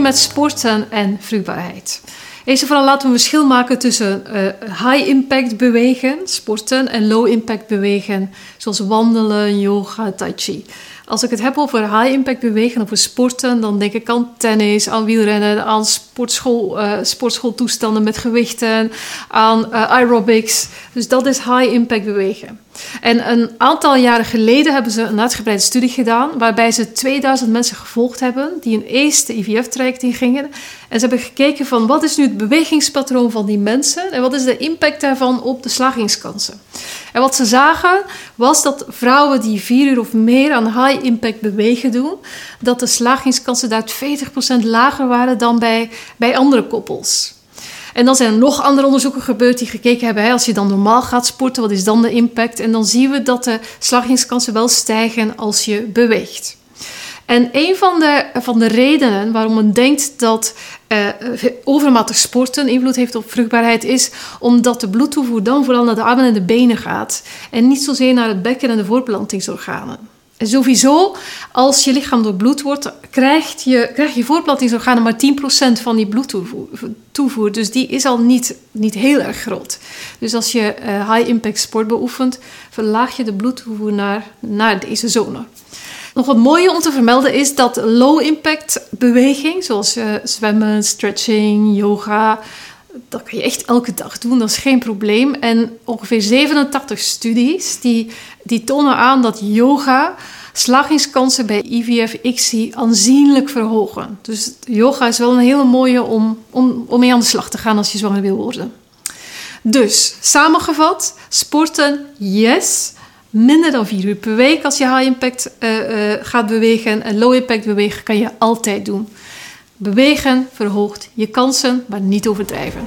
met sporten en vruchtbaarheid. Eerst en vooral laten we een verschil maken tussen uh, high-impact bewegen, sporten, en low-impact bewegen, zoals wandelen, yoga, tai chi. Als ik het heb over high-impact bewegen, over sporten, dan denk ik aan tennis, aan wielrennen, aan sportschool, uh, sportschooltoestanden met gewichten, aan uh, aerobics. Dus dat is high-impact bewegen. En een aantal jaren geleden hebben ze een uitgebreide studie gedaan, waarbij ze 2000 mensen gevolgd hebben die een eerste IVF-traject ingingen. En ze hebben gekeken van wat is nu het bewegingspatroon van die mensen en wat is de impact daarvan op de slagingskansen. En wat ze zagen was dat vrouwen die vier uur of meer aan high-impact bewegen doen, dat de slagingskansen daar 40% lager waren dan bij, bij andere koppels. En dan zijn er nog andere onderzoeken gebeurd die gekeken hebben, hè, als je dan normaal gaat sporten, wat is dan de impact? En dan zien we dat de slagingskansen wel stijgen als je beweegt. En een van de, van de redenen waarom men denkt dat uh, overmatig sporten invloed heeft op vruchtbaarheid is omdat de bloedtoevoer dan vooral naar de armen en de benen gaat en niet zozeer naar het bekken en de voortplantingsorganen. En sowieso, als je lichaam doorbloed wordt, krijg je, krijg je voortplantingsorganen maar 10% van die bloedtoevoer. Dus die is al niet, niet heel erg groot. Dus als je uh, high-impact sport beoefent, verlaag je de bloedtoevoer naar, naar deze zone. Nog wat mooie om te vermelden is dat low-impact beweging, zoals uh, zwemmen, stretching, yoga, dat kan je echt elke dag doen, dat is geen probleem. En ongeveer 87 studies die, die tonen aan dat yoga slagingskansen bij IVF-ICSI aanzienlijk verhogen. Dus yoga is wel een hele mooie om, om, om mee aan de slag te gaan als je zwanger wil worden. Dus, samengevat, sporten, yes. Minder dan vier uur per week als je high impact uh, uh, gaat bewegen. En low impact bewegen kan je altijd doen. Bewegen verhoogt je kansen, maar niet overdrijven.